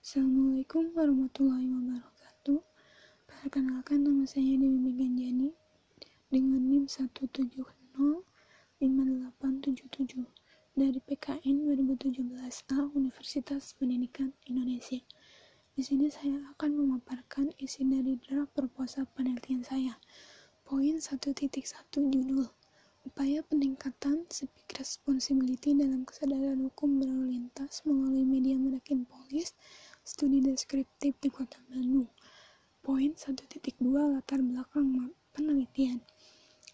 Assalamualaikum warahmatullahi wabarakatuh. Perkenalkan nama saya Dewi Meganjani dengan NIM 1705877 dari PKN 2017A Universitas Pendidikan Indonesia. Di sini saya akan memaparkan isi dari draft proposal penelitian saya. Poin 1.1 judul Upaya peningkatan civic responsibility dalam kesadaran hukum berlalu lintas melalui media menakin polis, studi deskriptif di kota Bandung. Poin 1.2 latar belakang penelitian.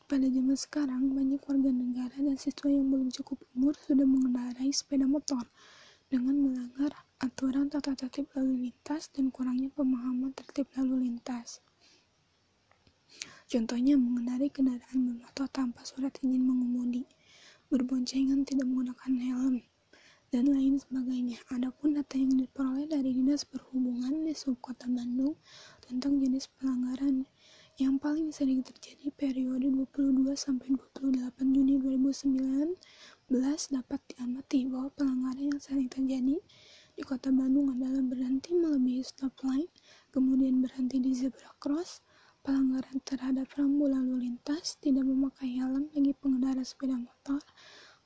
Pada zaman sekarang, banyak warga negara dan siswa yang belum cukup umur sudah mengendarai sepeda motor dengan melanggar aturan tata tertib lalu lintas dan kurangnya pemahaman tertib lalu lintas. Contohnya mengendarai kendaraan bermotor tanpa surat izin mengemudi, berboncengan tidak menggunakan helm, dan lain sebagainya. Adapun data yang diperoleh dari Dinas Perhubungan di Subkota Bandung tentang jenis pelanggaran yang paling sering terjadi periode 22 sampai 28 Juni 2019 dapat diamati bahwa pelanggaran yang sering terjadi di Kota Bandung adalah berhenti melebihi stop line, kemudian berhenti di zebra cross, pelanggaran terhadap rambu lalu lintas, tidak memakai helm bagi pengendara sepeda motor,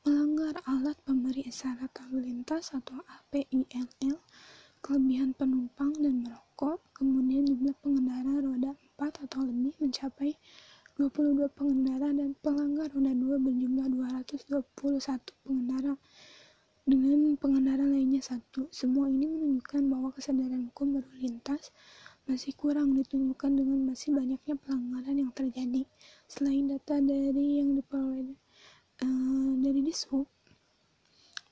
melanggar alat pemberi isyarat lalu lintas atau APILL, kelebihan penumpang dan merokok, kemudian jumlah pengendara roda 4 atau lebih mencapai 22 pengendara dan pelanggar roda 2 berjumlah 221 pengendara dengan pengendara lainnya satu. Semua ini menunjukkan bahwa kesadaran hukum berlalu lintas masih kurang ditunjukkan dengan masih banyaknya pelanggaran yang terjadi. Selain data dari yang diperoleh Eh, dari Dishub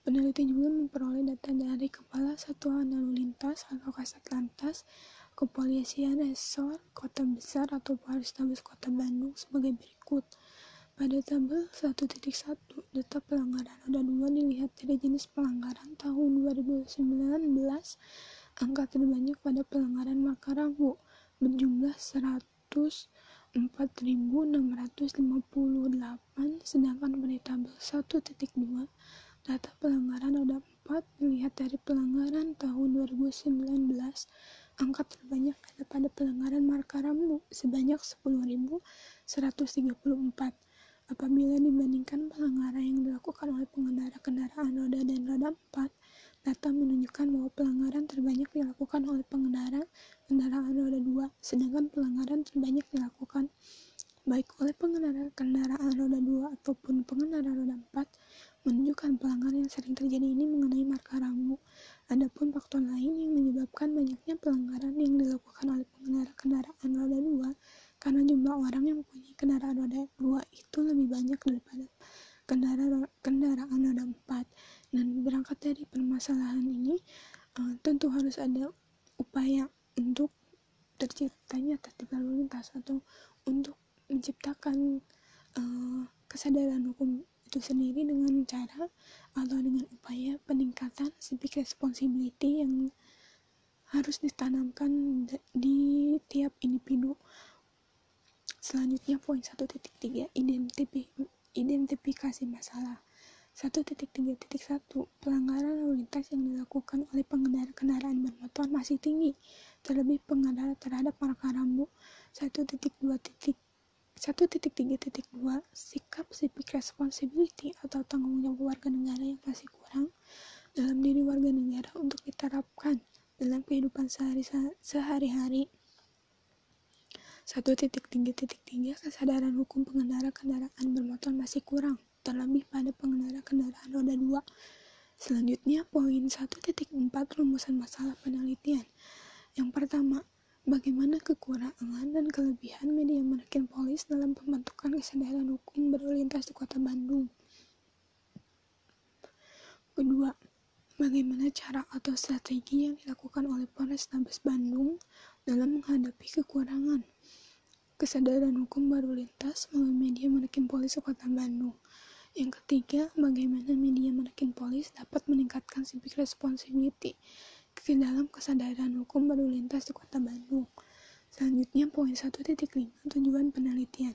peneliti juga memperoleh data dari Kepala Satuan Lalu Lintas atau Kasat Lantas Kepolisian Resor Kota Besar atau Polrestabes Kota Bandung sebagai berikut. Pada tabel 1.1, data pelanggaran roda 2 dilihat dari jenis pelanggaran tahun 2019, angka terbanyak pada pelanggaran Makaranggu berjumlah 100 4.658 sedangkan pada tabel 1.2 data pelanggaran roda 4 dilihat dari pelanggaran tahun 2019 angka terbanyak ada pada pelanggaran marka rambu sebanyak 10.134 apabila dibandingkan pelanggaran yang dilakukan oleh pengendara kendaraan roda dan roda 4 Data menunjukkan bahwa pelanggaran terbanyak dilakukan oleh pengendara kendaraan roda 2, sedangkan pelanggaran terbanyak dilakukan baik oleh pengendara kendaraan roda 2 ataupun pengendara roda 4 menunjukkan pelanggaran yang sering terjadi ini mengenai marka rambu. Adapun faktor lain yang menyebabkan banyaknya pelanggaran yang dilakukan oleh pengendara kendaraan roda 2 karena jumlah orang yang mempunyai kendaraan roda 2 itu lebih banyak daripada kendaraan kendaraan roda 4 dan berangkat dari permasalahan ini uh, tentu harus ada upaya untuk terciptanya tertib lalu lintas atau untuk menciptakan uh, kesadaran hukum itu sendiri dengan cara atau dengan upaya peningkatan civic responsibility yang harus ditanamkan di tiap individu. Selanjutnya poin 1.3 identifikasi masalah. 1.3.1 Pelanggaran lalu lintas yang dilakukan oleh pengendara kendaraan bermotor masih tinggi, terlebih pengendara terhadap marka rambu. 1.2 1.3.2 Sikap civic responsibility atau tanggung jawab warga negara yang masih kurang dalam diri warga negara untuk diterapkan dalam kehidupan sehari-hari. 1.3.3 Kesadaran hukum pengendara kendaraan bermotor masih kurang terlebih pada pengendara kendaraan roda 2. Selanjutnya, poin 1.4 rumusan masalah penelitian. Yang pertama, bagaimana kekurangan dan kelebihan media menakin polis dalam pembentukan kesadaran hukum berlalu lintas di kota Bandung. Kedua, bagaimana cara atau strategi yang dilakukan oleh Polrestabes Bandung dalam menghadapi kekurangan kesadaran hukum berlalu lintas melalui media menakin polis kota Bandung. Yang ketiga, bagaimana media menakin polis dapat meningkatkan civic responsibility ke dalam kesadaran hukum berlalu lintas di kota Bandung. Selanjutnya, poin 1.5 tujuan penelitian.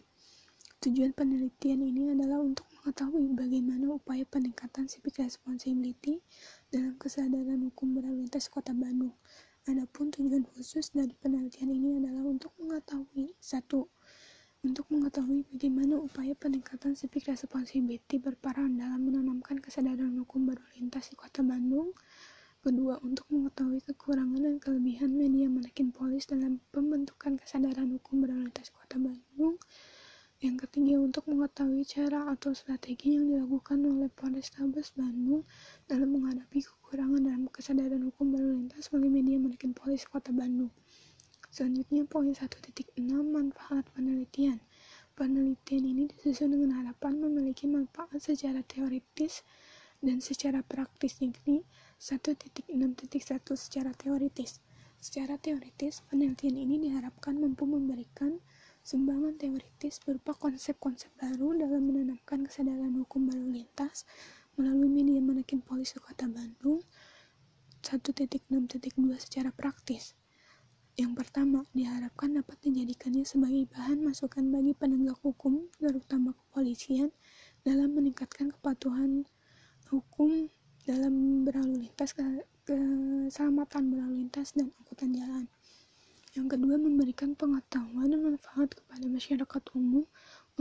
Tujuan penelitian ini adalah untuk mengetahui bagaimana upaya peningkatan civic responsibility dalam kesadaran hukum berlalu lintas Kota Bandung. Adapun tujuan khusus dari penelitian ini adalah untuk mengetahui satu untuk mengetahui bagaimana upaya peningkatan civic responsibility berperan dalam menanamkan kesadaran hukum berlalu lintas di Kota Bandung. Kedua, untuk mengetahui kekurangan dan kelebihan media manekin polis dalam pembentukan kesadaran hukum berlalu lintas Kota Bandung. Yang ketiga, untuk mengetahui cara atau strategi yang dilakukan oleh Polrestabes Bandung dalam menghadapi kekurangan dalam kesadaran hukum berlalu lintas melalui media manekin polis Kota Bandung. Selanjutnya poin 1.6 manfaat penelitian. Penelitian ini disusun dengan harapan memiliki manfaat secara teoritis dan secara praktis yakni 1.6.1 secara teoritis. Secara teoritis, penelitian ini diharapkan mampu memberikan sumbangan teoritis berupa konsep-konsep baru dalam menanamkan kesadaran hukum berlalu lintas melalui media manekin polisi kota Bandung 1.6.2 secara praktis. Yang pertama, diharapkan dapat dijadikannya sebagai bahan masukan bagi penegak hukum, terutama kepolisian, dalam meningkatkan kepatuhan hukum dalam berlalu lintas, keselamatan berlalu lintas, dan angkutan jalan. Yang kedua, memberikan pengetahuan dan manfaat kepada masyarakat umum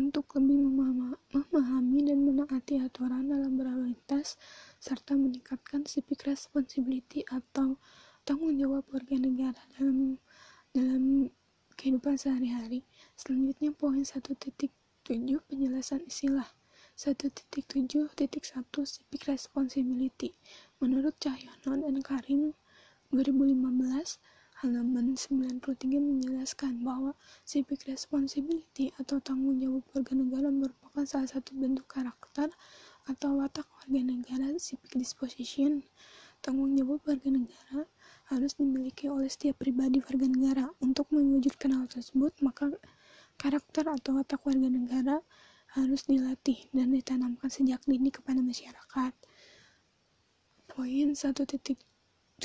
untuk lebih memahami dan menaati aturan dalam berlalu lintas, serta meningkatkan civic responsibility atau tanggung jawab warga negara dalam dalam kehidupan sehari-hari. Selanjutnya poin 1.7 penjelasan istilah 1.7.1 Civic Responsibility Menurut Cahyono dan Karim 2015 halaman 93 menjelaskan bahwa civic responsibility atau tanggung jawab warga negara merupakan salah satu bentuk karakter atau watak warga negara civic disposition. Tanggung jawab warga negara harus dimiliki oleh setiap pribadi warga negara. Untuk mewujudkan hal tersebut, maka karakter atau watak warga negara harus dilatih dan ditanamkan sejak dini kepada masyarakat. Poin 1.7.2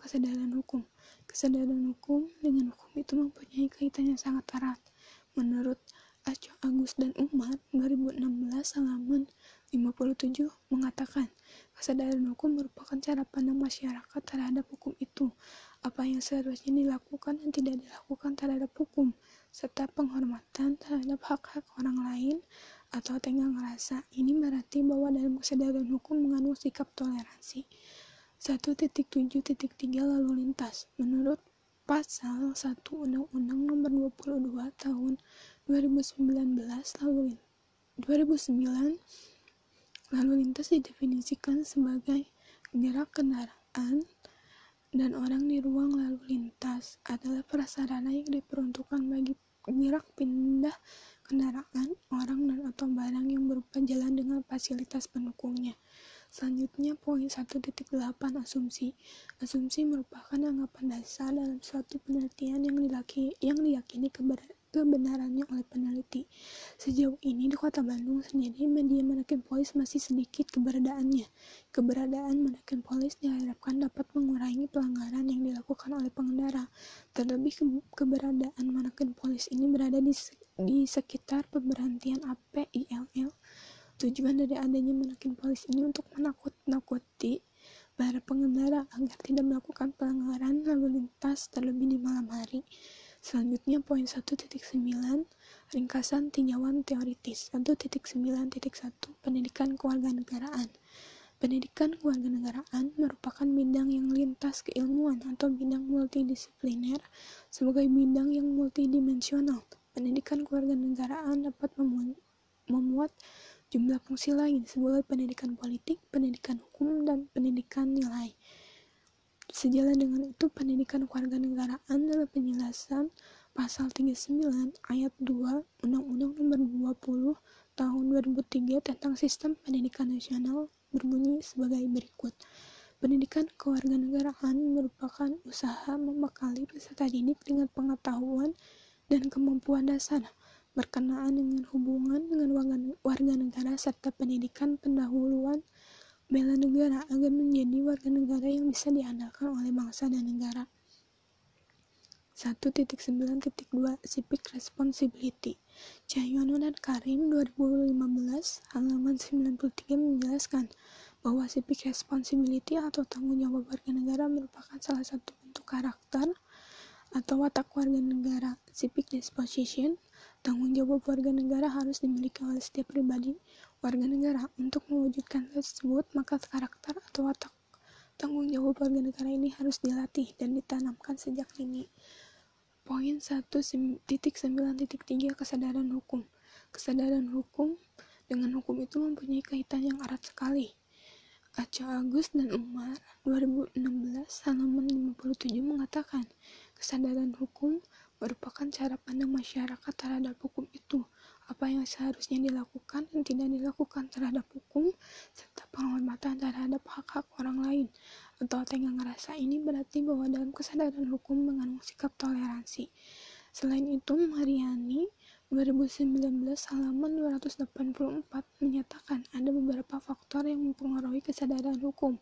Kesadaran hukum Kesadaran hukum dengan hukum itu mempunyai kaitan yang sangat erat. Menurut Aco Agus dan Umar 2016 halaman 57 mengatakan, kesadaran hukum merupakan cara pandang masyarakat terhadap hukum itu, apa yang seharusnya dilakukan dan tidak dilakukan terhadap hukum, serta penghormatan terhadap hak-hak orang lain atau tenggang rasa. Ini berarti bahwa dalam kesadaran hukum mengandung sikap toleransi. 1.7.3 Lalu lintas Menurut Pasal 1 Undang-Undang Nomor 22 Tahun 2019 lalu 2009 Lalu lintas didefinisikan sebagai gerak kendaraan dan orang di ruang lalu lintas adalah prasarana yang diperuntukkan bagi gerak pindah kendaraan, orang dan atau barang yang berupa jalan dengan fasilitas pendukungnya. Selanjutnya poin 1.8 asumsi. Asumsi merupakan anggapan dasar dalam suatu penelitian yang, dilaki, yang diyakini kebenaran kebenarannya oleh peneliti. Sejauh ini di kota Bandung sendiri media manekin polis masih sedikit keberadaannya. Keberadaan manekin polis diharapkan dapat mengurangi pelanggaran yang dilakukan oleh pengendara. Terlebih ke keberadaan manekin polis ini berada di, di sekitar pemberhentian APILL. Tujuan dari adanya manekin polis ini untuk menakut-nakuti para pengendara agar tidak melakukan pelanggaran lalu lintas terlebih di malam hari. Selanjutnya poin 1.9 ringkasan tinjauan teoritis 1.9.1 pendidikan kewarganegaraan Pendidikan kewarganegaraan merupakan bidang yang lintas keilmuan atau bidang multidisipliner sebagai bidang yang multidimensional. Pendidikan kewarganegaraan dapat memuat jumlah fungsi lain sebagai pendidikan politik, pendidikan hukum, dan pendidikan nilai. Sejalan dengan itu, pendidikan kewarganegaraan dalam penjelasan pasal 39 ayat 2 Undang-Undang Nomor 20 Tahun 2003 tentang Sistem Pendidikan Nasional berbunyi sebagai berikut. Pendidikan kewarganegaraan merupakan usaha membekali peserta didik dengan pengetahuan dan kemampuan dasar berkenaan dengan hubungan dengan warga negara serta pendidikan pendahuluan bela negara agar menjadi warga negara yang bisa diandalkan oleh bangsa dan negara. 1.9.2 Civic Responsibility Cahyono dan Karim 2015 halaman 93 menjelaskan bahwa civic responsibility atau tanggung jawab warga negara merupakan salah satu bentuk karakter atau watak warga negara. Civic disposition, tanggung jawab warga negara harus dimiliki oleh setiap pribadi warga negara. Untuk mewujudkan tersebut, maka karakter atau watak tanggung jawab warga negara ini harus dilatih dan ditanamkan sejak dini. Poin 1.9.3 Kesadaran hukum Kesadaran hukum dengan hukum itu mempunyai kaitan yang erat sekali. Aca Agus dan Umar 2016 halaman 57 mengatakan kesadaran hukum merupakan cara pandang masyarakat terhadap hukum itu apa yang seharusnya dilakukan dan tidak dilakukan terhadap hukum serta penghormatan terhadap hak-hak orang lain atau tenggang rasa ini berarti bahwa dalam kesadaran hukum mengandung sikap toleransi. Selain itu, Mariani 2019 halaman 284 menyatakan ada beberapa faktor yang mempengaruhi kesadaran hukum,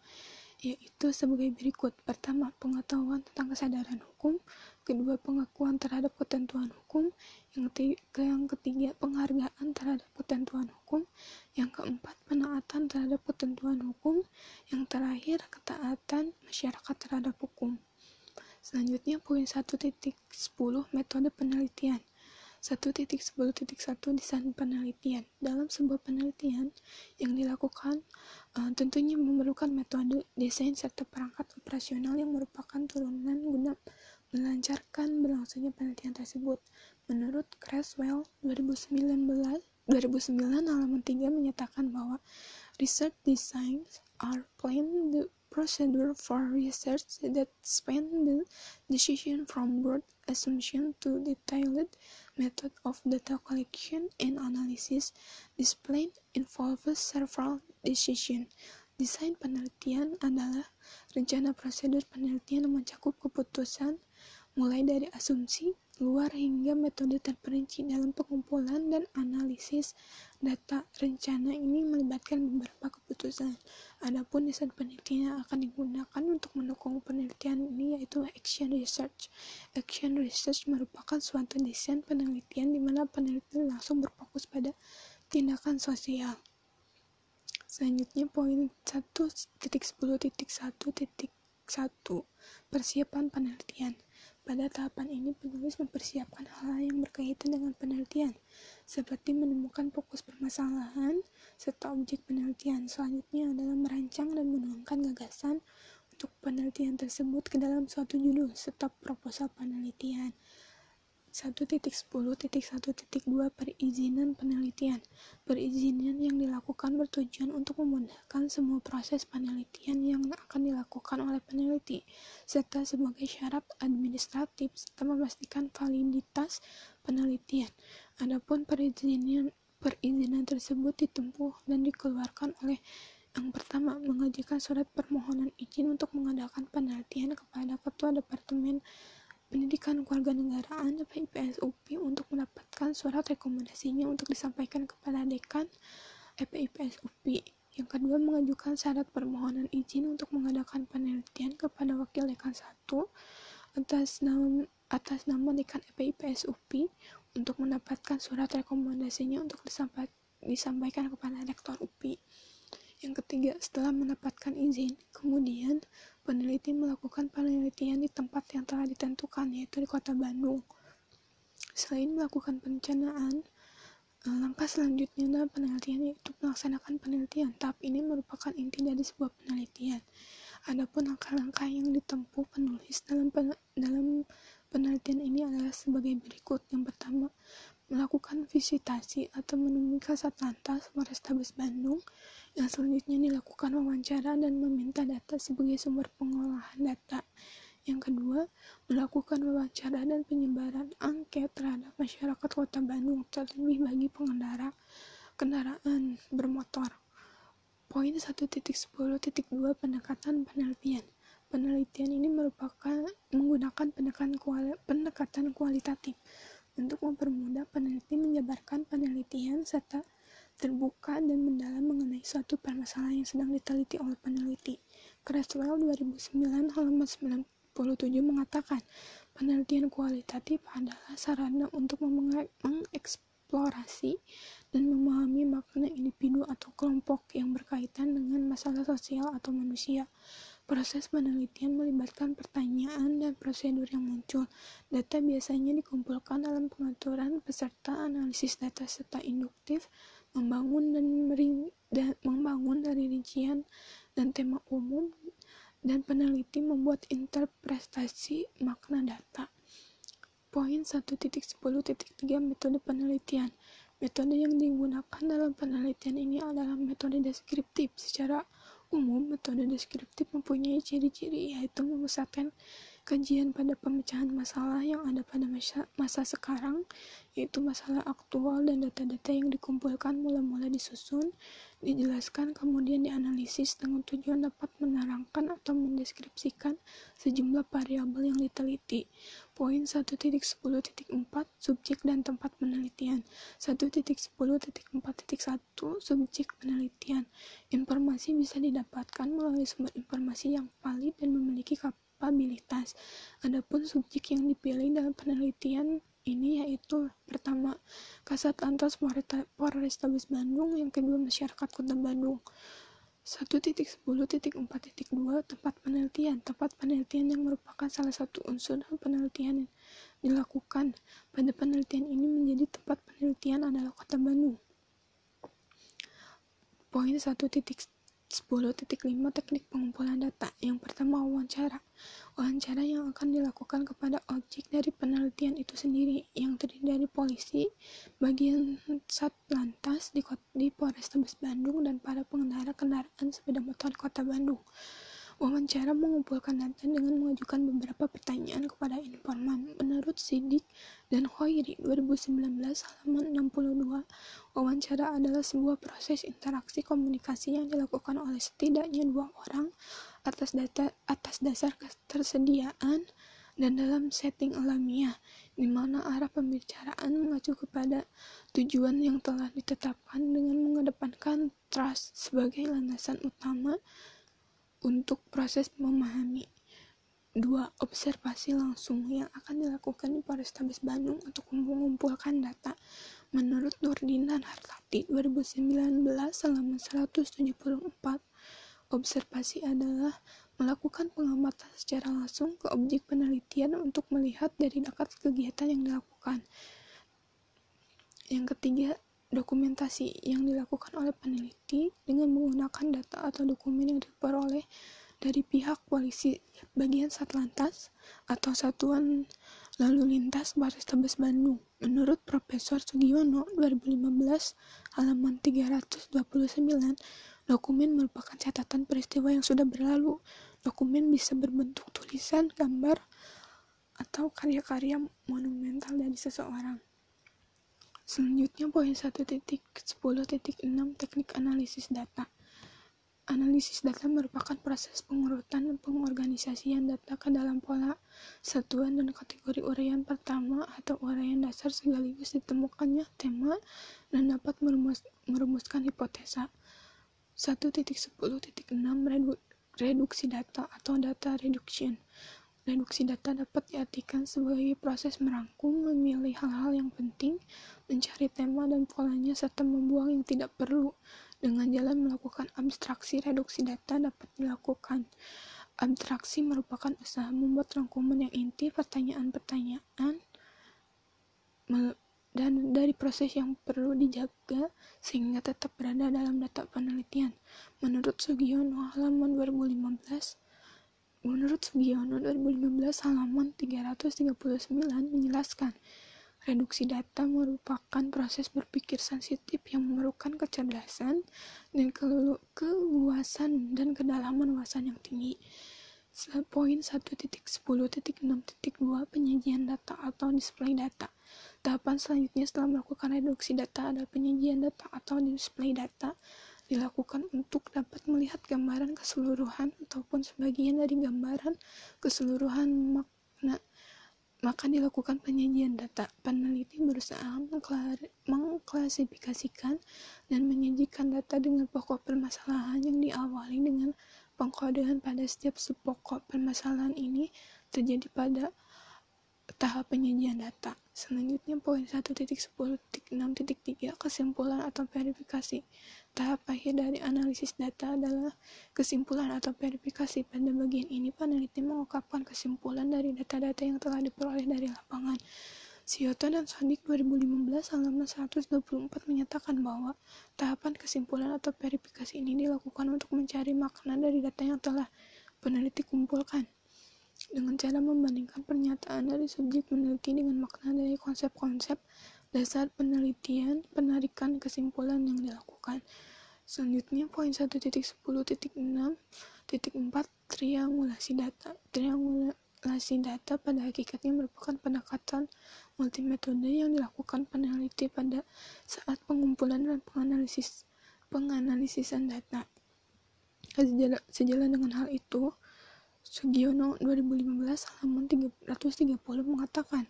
yaitu sebagai berikut. Pertama, pengetahuan tentang kesadaran hukum. Kedua, pengakuan terhadap ketentuan hukum. Yang ketiga, yang ketiga penghargaan terhadap ketentuan hukum. Yang keempat, penaatan terhadap ketentuan hukum. Yang terakhir, ketaatan masyarakat terhadap hukum. Selanjutnya, poin 1.10 metode penelitian. 1.10.1 desain penelitian. Dalam sebuah penelitian yang dilakukan uh, tentunya memerlukan metode desain serta perangkat operasional yang merupakan turunan guna melancarkan berlangsungnya penelitian tersebut. Menurut Creswell 2019 2009 halaman 3 menyatakan bahwa research designs are planned the procedure for research that span the decision from broad assumption to detailed method of data collection and analysis. This plan involves several decisions. Desain penelitian adalah rencana prosedur penelitian yang mencakup keputusan mulai dari asumsi, luar hingga metode terperinci dalam pengumpulan dan analisis data. Rencana ini melibatkan beberapa keputusan. Adapun desain penelitian yang akan digunakan untuk mendukung penelitian ini yaitu action research. Action research merupakan suatu desain penelitian di mana peneliti langsung berfokus pada tindakan sosial. Selanjutnya poin 1.10.1.1 Persiapan penelitian pada tahapan ini, penulis mempersiapkan hal-hal yang berkaitan dengan penelitian, seperti menemukan fokus permasalahan serta objek penelitian. Selanjutnya adalah merancang dan menuangkan gagasan untuk penelitian tersebut ke dalam suatu judul serta proposal penelitian. 1.10.1.2 Perizinan penelitian Perizinan yang dilakukan bertujuan untuk memudahkan semua proses penelitian yang akan dilakukan oleh peneliti, serta sebagai syarat administratif serta memastikan validitas penelitian. Adapun perizinan perizinan tersebut ditempuh dan dikeluarkan oleh yang pertama, mengajukan surat permohonan izin untuk mengadakan penelitian kepada Ketua Departemen Pendidikan Kewarganegaraan FIPS UPI untuk mendapatkan surat rekomendasinya untuk disampaikan kepada dekan FIPS UPI. Yang kedua, mengajukan syarat permohonan izin untuk mengadakan penelitian kepada wakil dekan 1 atas nama atas nama dekan FIPS UPI untuk mendapatkan surat rekomendasinya untuk disampaikan kepada rektor UPI. Yang ketiga, setelah mendapatkan izin, kemudian peneliti melakukan penelitian di tempat yang telah ditentukan, yaitu di kota Bandung. Selain melakukan perencanaan, eh, langkah selanjutnya dalam penelitian yaitu melaksanakan penelitian. Tahap ini merupakan inti dari sebuah penelitian. Adapun langkah-langkah yang ditempuh penulis dalam dalam penelitian ini adalah sebagai berikut. Yang pertama, melakukan visitasi atau menemui kasat lantas Polrestabes Bandung yang selanjutnya dilakukan wawancara dan meminta data sebagai sumber pengolahan data. Yang kedua, melakukan wawancara dan penyebaran angket terhadap masyarakat kota Bandung, terlebih bagi pengendara kendaraan bermotor. Poin 1.10.2 pendekatan penelitian. Penelitian ini merupakan menggunakan pendekatan, kuali, pendekatan kualitatif untuk mempermudah peneliti menyebarkan penelitian serta terbuka dan mendalam mengenai suatu permasalahan yang sedang diteliti oleh peneliti. Creswell 2009 halaman 97 mengatakan Penelitian kualitatif adalah sarana untuk mengeksplorasi dan memahami makna individu atau kelompok yang berkaitan dengan masalah sosial atau manusia. Proses penelitian melibatkan pertanyaan dan prosedur yang muncul. Data biasanya dikumpulkan dalam pengaturan peserta analisis data serta induktif, membangun dan, dan membangun dari rincian dan tema umum dan peneliti membuat interpretasi makna data. Poin 1.10.3 Metode penelitian Metode yang digunakan dalam penelitian ini adalah metode deskriptif. Secara umum, metode deskriptif mempunyai ciri-ciri yaitu memusatkan kajian pada pemecahan masalah yang ada pada masa, masa sekarang, yaitu masalah aktual dan data-data yang dikumpulkan mula-mula disusun, dijelaskan kemudian dianalisis dengan tujuan dapat menerangkan atau mendeskripsikan sejumlah variabel yang diteliti. Poin 1.10.4 Subjek dan tempat penelitian 1.10.4.1 Subjek penelitian Informasi bisa didapatkan melalui sumber informasi yang valid dan memiliki kapasitas kapabilitas. Adapun subjek yang dipilih dalam penelitian ini yaitu pertama Kasat Lantas Polrestabes Bandung, yang kedua masyarakat Kota Bandung. 1.10.4.2 Tempat penelitian Tempat penelitian yang merupakan salah satu unsur penelitian yang dilakukan. Pada penelitian ini menjadi tempat penelitian adalah Kota Bandung. Poin 1.10 10.5 Teknik pengumpulan data. Yang pertama wawancara. Wawancara yang akan dilakukan kepada objek dari penelitian itu sendiri Yang terdiri dari polisi, bagian sat lantas di, di Polrestabes Bandung dan para pengendara kendaraan sepeda motor kota Bandung Wawancara mengumpulkan data dengan mengajukan beberapa pertanyaan kepada informan. Menurut Sidik dan Hoiri 2019 halaman 62, wawancara adalah sebuah proses interaksi komunikasi yang dilakukan oleh setidaknya dua orang atas data atas dasar ketersediaan dan dalam setting alamiah, di mana arah pembicaraan mengacu kepada tujuan yang telah ditetapkan dengan mengedepankan trust sebagai landasan utama untuk proses memahami dua observasi langsung yang akan dilakukan di Polrestabes Bandung untuk mengumpulkan data menurut Nurdin dan Hartati 2019 halaman 174 observasi adalah melakukan pengamatan secara langsung ke objek penelitian untuk melihat dari dekat kegiatan yang dilakukan. Yang ketiga dokumentasi yang dilakukan oleh peneliti dengan menggunakan data atau dokumen yang diperoleh dari pihak polisi bagian Satlantas atau Satuan Lalu Lintas Polrestabes Bandung. Menurut Profesor Sugiono 2015 halaman 329, dokumen merupakan catatan peristiwa yang sudah berlalu. Dokumen bisa berbentuk tulisan, gambar, atau karya-karya monumental dari seseorang. Selanjutnya poin 1.10.6 teknik analisis data. Analisis data merupakan proses pengurutan dan pengorganisasian data ke dalam pola, satuan, dan kategori uraian pertama atau uraian dasar sekaligus ditemukannya tema dan dapat merumus, merumuskan hipotesa. 1.10.6 reduksi data atau data reduction Reduksi data dapat diartikan sebagai proses merangkum, memilih hal-hal yang penting, mencari tema dan polanya, serta membuang yang tidak perlu. Dengan jalan melakukan abstraksi, reduksi data dapat dilakukan. Abstraksi merupakan usaha membuat rangkuman yang inti pertanyaan-pertanyaan dan dari proses yang perlu dijaga sehingga tetap berada dalam data penelitian. Menurut Sugiono halaman 2015, Menurut Sugiono 2015 halaman 339 menjelaskan, reduksi data merupakan proses berpikir sensitif yang memerlukan kecerdasan dan keluasan dan kedalaman wawasan yang tinggi. Poin 1.10.6.2 penyajian data atau display data. Tahapan selanjutnya setelah melakukan reduksi data adalah penyajian data atau display data dilakukan untuk dapat melihat gambaran keseluruhan ataupun sebagian dari gambaran keseluruhan makna maka dilakukan penyajian data. Peneliti berusaha mengklasifikasikan dan menyajikan data dengan pokok permasalahan yang diawali dengan pengkodean pada setiap subpokok permasalahan ini terjadi pada tahap penyajian data. Selanjutnya poin 1.10.6.3 kesimpulan atau verifikasi. Tahap akhir dari analisis data adalah kesimpulan atau verifikasi. Pada bagian ini peneliti mengungkapkan kesimpulan dari data-data yang telah diperoleh dari lapangan. Sioto dan Sodik 2015 halaman 124 menyatakan bahwa tahapan kesimpulan atau verifikasi ini dilakukan untuk mencari makna dari data yang telah peneliti kumpulkan dengan cara membandingkan pernyataan dari subjek peneliti dengan makna dari konsep-konsep dasar penelitian, penarikan kesimpulan yang dilakukan. Selanjutnya, poin 1.10.6.4 triangulasi data. Triangulasi data pada hakikatnya merupakan pendekatan multimetode yang dilakukan peneliti pada saat pengumpulan dan penganalisis penganalisisan data. Sejalan dengan hal itu, Sugiono 2015 halaman 330 mengatakan,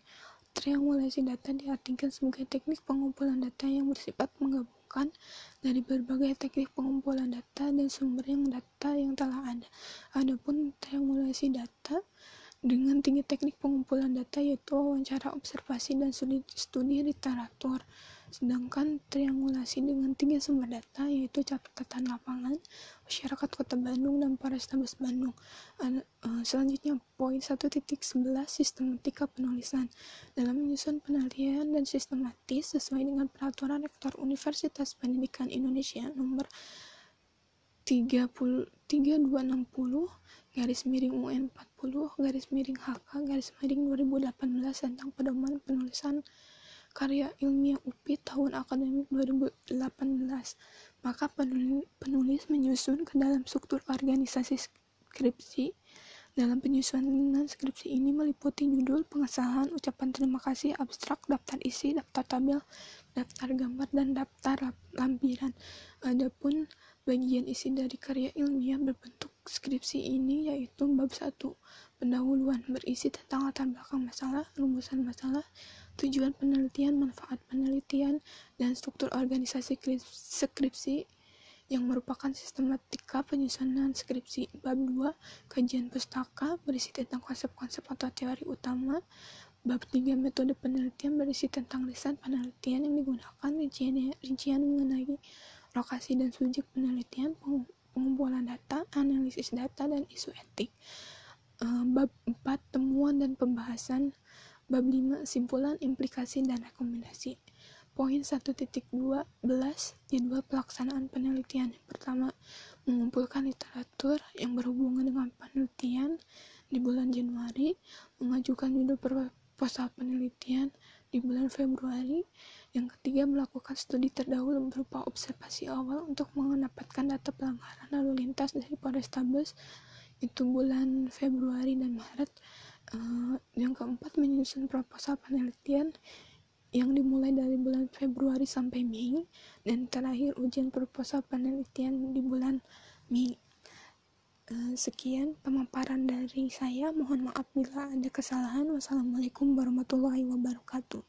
triangulasi data diartikan sebagai teknik pengumpulan data yang bersifat menggabungkan dari berbagai teknik pengumpulan data dan sumber yang data yang telah ada. Adapun triangulasi data dengan tiga teknik pengumpulan data yaitu wawancara, observasi, dan studi literatur. Sedangkan triangulasi dengan tiga sumber data yaitu catatan lapangan, masyarakat Kota Bandung, dan Polrestabes Bandung. Eh, selanjutnya poin 1.11 sistematika penulisan. Dalam menyusun penelitian dan sistematis sesuai dengan peraturan Rektor Universitas Pendidikan Indonesia nomor 30, 3260 garis miring UN 40 garis miring HK garis miring 2018 tentang pedoman penulisan karya ilmiah UPI tahun akademik 2018, maka penulis menyusun ke dalam struktur organisasi skripsi. Dalam penyusunan skripsi ini meliputi judul, pengesahan, ucapan terima kasih, abstrak, daftar isi, daftar tabel, daftar gambar, dan daftar lampiran. Adapun bagian isi dari karya ilmiah berbentuk skripsi ini yaitu bab 1, pendahuluan berisi tentang latar belakang masalah, rumusan masalah, tujuan penelitian, manfaat penelitian, dan struktur organisasi skripsi yang merupakan sistematika penyusunan skripsi. Bab 2, kajian pustaka berisi tentang konsep-konsep atau teori utama. Bab 3, metode penelitian berisi tentang lisan penelitian yang digunakan, rincian, rincian mengenai lokasi dan subjek penelitian, pengumpulan data, analisis data, dan isu etik. Eh, bab 4, temuan dan pembahasan Bab 5 Simpulan, Implikasi, dan Rekomendasi. Poin 1.12 Jadwal pelaksanaan penelitian. Pertama, mengumpulkan literatur yang berhubungan dengan penelitian. Di bulan Januari, mengajukan judul proposal penelitian. Di bulan Februari. Yang ketiga, melakukan studi terdahulu berupa observasi awal untuk mendapatkan data pelanggaran lalu lintas dari Polrestabes. Itu bulan Februari dan Maret uh, yang keempat menyusun proposal penelitian yang dimulai dari bulan Februari sampai Mei dan terakhir ujian proposal penelitian di bulan Mei. Uh, sekian pemaparan dari saya. Mohon maaf bila ada kesalahan. Wassalamualaikum warahmatullahi wabarakatuh.